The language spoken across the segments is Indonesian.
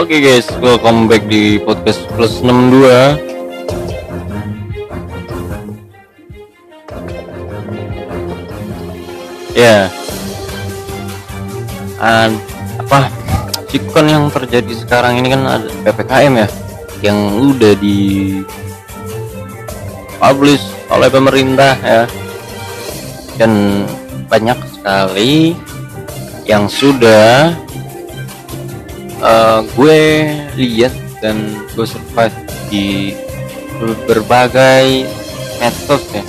Oke guys, welcome back di podcast plus 62 Ya. Yeah. Apa? Sikon yang terjadi sekarang ini kan ada PPKM ya Yang udah di Publish oleh pemerintah ya. Dan banyak sekali Yang sudah uh, gue lihat dan gue survive di berbagai medsos ya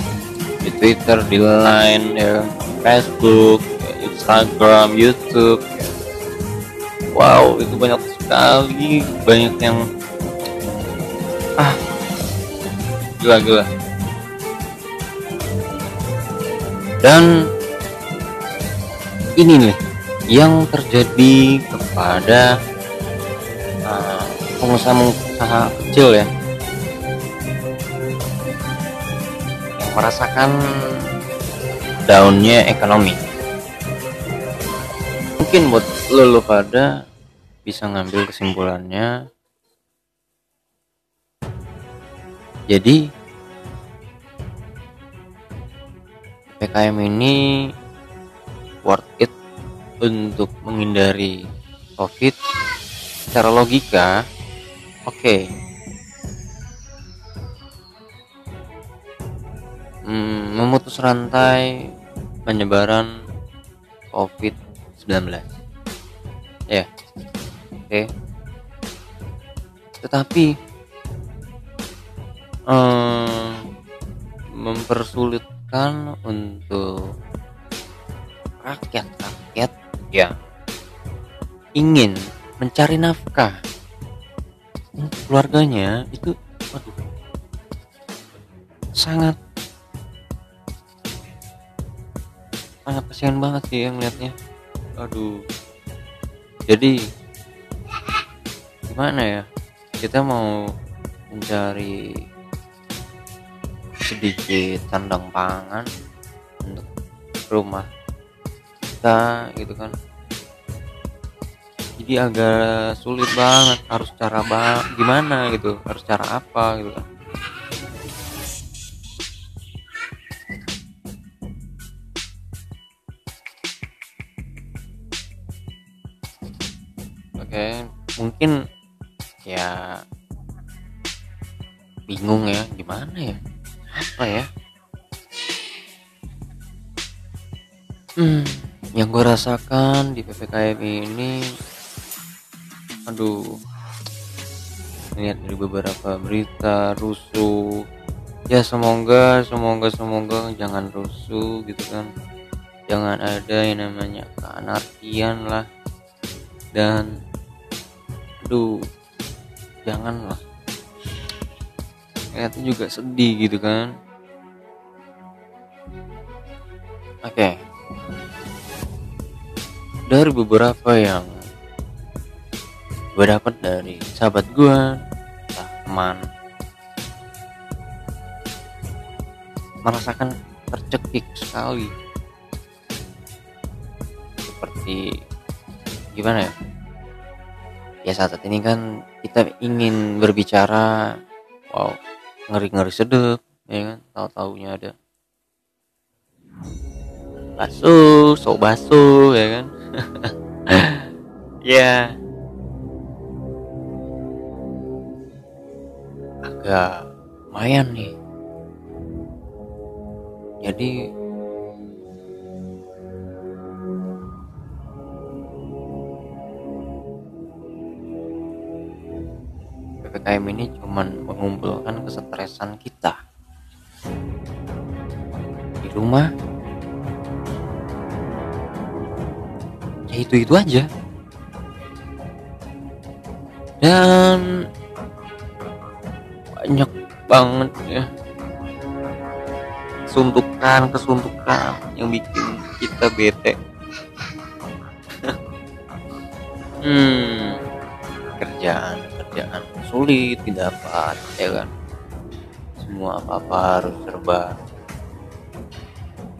di Twitter, di Line, ya, Facebook, Instagram, YouTube. Ya. Wow, itu banyak sekali, banyak yang ah gila gila. Dan ini nih yang terjadi kepada pengusaha-pengusaha kecil ya. Yang merasakan daunnya ekonomi. Mungkin buat lo, lo pada bisa ngambil kesimpulannya. Jadi PKM ini worth it untuk menghindari COVID. Secara logika oke hmm, memutus rantai penyebaran COVID-19 ya yeah. oke okay. tetapi hmm, mempersulitkan untuk rakyat-rakyat yang ingin mencari nafkah keluarganya itu waduh sangat sangat kasihan banget sih yang liatnya. Aduh. Jadi gimana ya? Kita mau mencari sedikit sandang pangan untuk rumah kita gitu kan jadi agak sulit banget harus cara bang gimana gitu harus cara apa gitu kan. Oke mungkin ya bingung ya gimana ya apa ya? Hmm yang gue rasakan di ppkm ini aduh. Lihat dari beberapa berita rusuh. Ya semoga semoga semoga jangan rusuh gitu kan. Jangan ada yang namanya keanarkian lah. Dan aduh janganlah. Lihatnya juga sedih gitu kan. Oke. Okay. dari beberapa yang gue dapat dari sahabat gue teman merasakan tercekik sekali. Seperti gimana ya? Ya saat ini kan kita ingin berbicara wow ngeri ngeri sedep ya kan? Tahu taunya ada basuh sok basuh ya kan? Ya agak lumayan nih. Jadi PPKM ini cuman mengumpulkan kesetresan kita. Di rumah ya itu itu aja. Dan banyak banget ya. Kesuntukan kesuntukan yang bikin kita bete. Hmm kerjaan kerjaan sulit didapat ya kan? Semua apa apa harus serba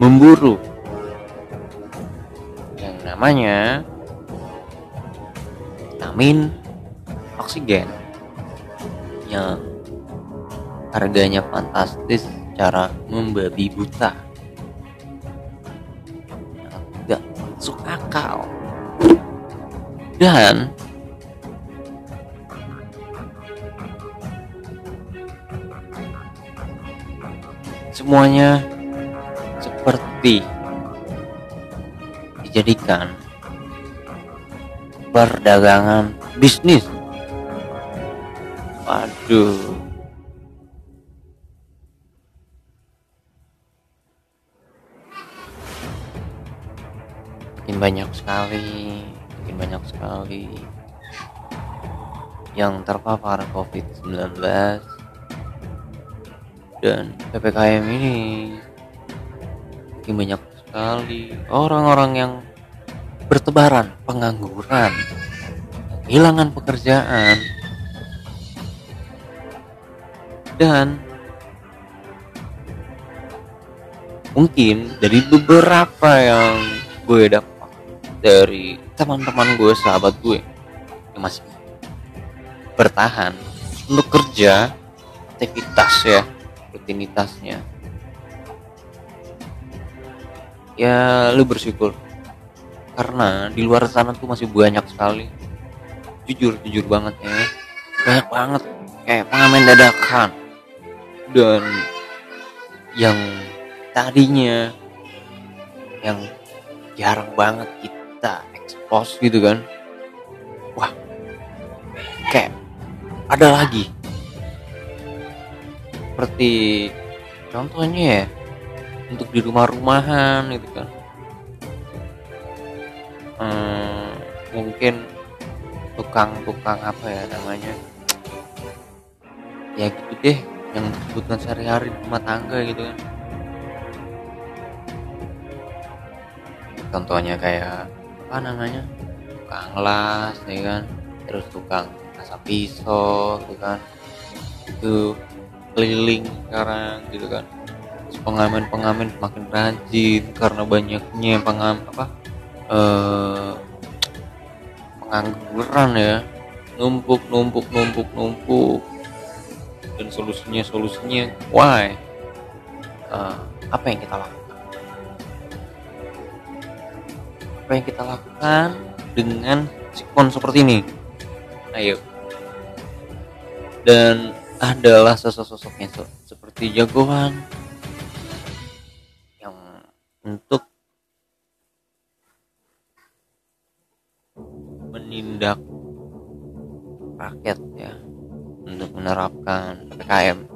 memburu. Yang namanya vitamin oksigen yang harganya fantastis cara membabi buta. Yang masuk akal. Dan semuanya seperti dijadikan perdagangan bisnis. Waduh makin banyak sekali makin banyak sekali yang terpapar COVID-19 dan PPKM ini makin banyak sekali orang-orang yang bertebaran pengangguran kehilangan pekerjaan. Dan mungkin dari beberapa yang gue dapat dari teman-teman gue sahabat gue yang masih bertahan untuk kerja aktivitas ya rutinitasnya. Ya lu bersyukur. Karena di luar sana tuh masih banyak sekali. Jujur jujur banget ya. Banyak banget. Kayak pengamen dadakan. Dan yang tadinya yang jarang banget kita expose gitu kan. Wah kayak ada lagi. Seperti contohnya ya untuk di rumah-rumahan gitu kan. Hmm, mungkin tukang-tukang apa ya namanya? Ya gitu deh yang disebutkan sehari-hari di rumah tangga gitu kan. Contohnya kayak apa namanya tukang las ya kan. Terus tukang asap pisau gitu kan. Itu keliling sekarang gitu kan. Pengamen-pengamen semakin rajin karena banyaknya pengam apa eh, pengangguran ya. Numpuk numpuk numpuk numpuk. Dan solusinya solusinya why? Eh, apa yang kita lakukan apa yang kita lakukan dengan sikon seperti ini. Ayo. Dan adalah sosok-sosoknya so- seperti jagoan yang untuk menindak rakyat ya. Untuk menerapkan PKM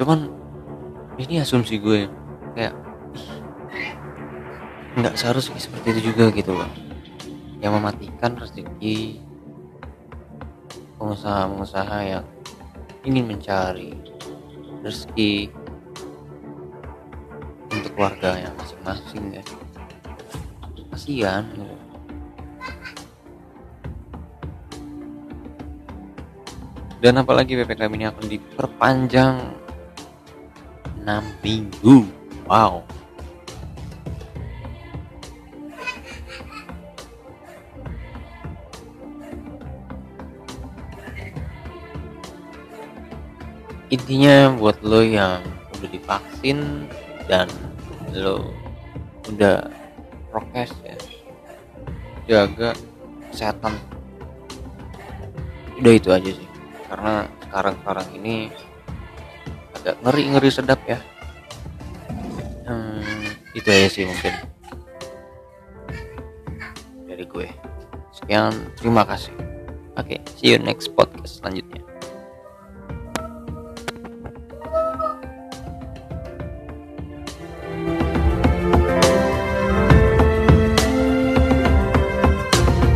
cuman ini asumsi gue. Kayak nggak seharusnya seperti itu juga gitu loh. Yang mematikan rezeki pengusaha-pengusaha yang ingin mencari rezeki untuk keluarga yang masing-masing ya. Kasihan gitu. dan apalagi PPKM ini akan diperpanjang 6 minggu. Wow intinya buat lo yang udah divaksin dan lo udah prokes ya jaga kesehatan. Udah itu aja sih. Karena sekarang sekarang ini agak ngeri ngeri sedap ya. Hmm, itu aja sih mungkin dari gue. Sekian terima kasih. Oke see you next podcast selanjutnya